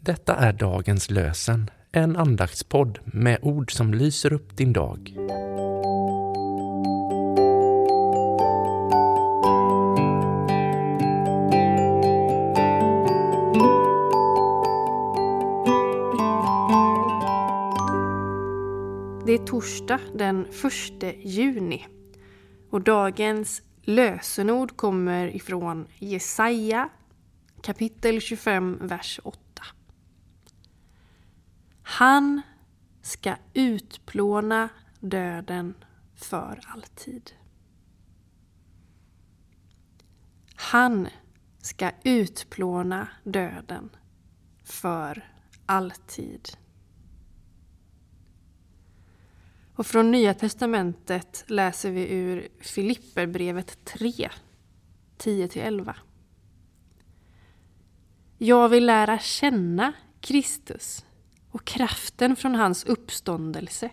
Detta är dagens lösen, en andaktspodd med ord som lyser upp din dag. Det är torsdag den 1 juni och dagens lösenord kommer ifrån Jesaja kapitel 25, vers 8. Han ska utplåna döden för alltid. Han ska utplåna döden för alltid. Och från Nya Testamentet läser vi ur Filipperbrevet 3, 10-11. Jag vill lära känna Kristus och kraften från hans uppståndelse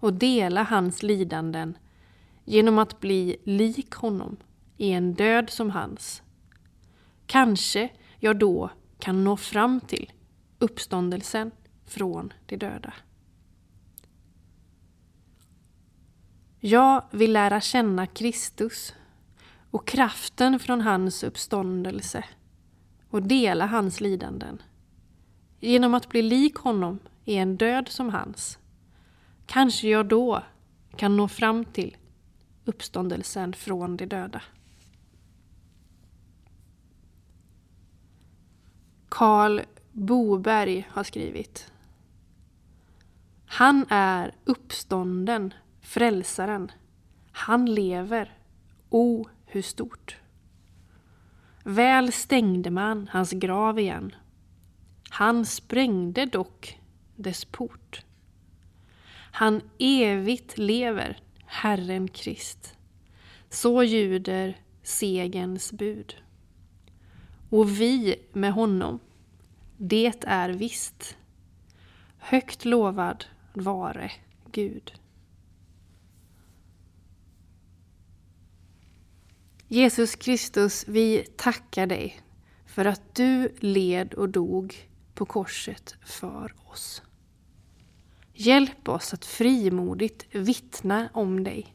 och dela hans lidanden genom att bli lik honom i en död som hans. Kanske jag då kan nå fram till uppståndelsen från de döda. Jag vill lära känna Kristus och kraften från hans uppståndelse och dela hans lidanden. Genom att bli lik honom i en död som hans. Kanske jag då kan nå fram till uppståndelsen från de döda. Karl Boberg har skrivit Han är uppstånden, frälsaren. Han lever. O, hur stort! Väl stängde man hans grav igen. Han sprängde dock dess port. Han evigt lever, Herren Krist. Så ljuder segens bud. Och vi med honom, det är visst. Högt lovad vare Gud. Jesus Kristus, vi tackar dig för att du led och dog på korset för oss. Hjälp oss att frimodigt vittna om dig.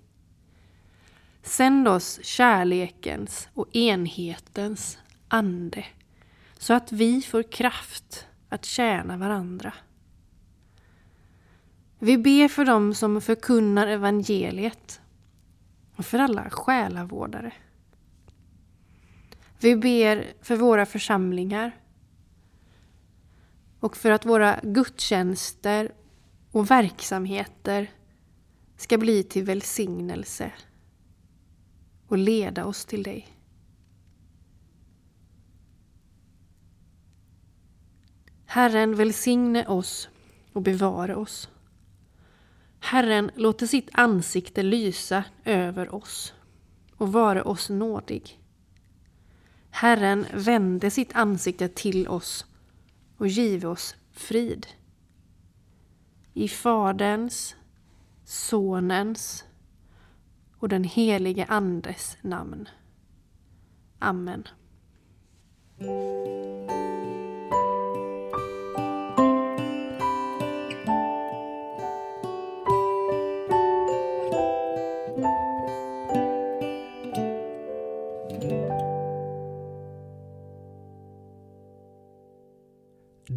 Sänd oss kärlekens och enhetens ande så att vi får kraft att tjäna varandra. Vi ber för dem som förkunnar evangeliet och för alla själavårdare. Vi ber för våra församlingar och för att våra gudstjänster och verksamheter ska bli till välsignelse och leda oss till dig. Herren välsigne oss och bevara oss. Herren låter sitt ansikte lysa över oss och vara oss nådig. Herren vände sitt ansikte till oss och give oss frid. I Faderns, Sonens och den helige Andes namn. Amen.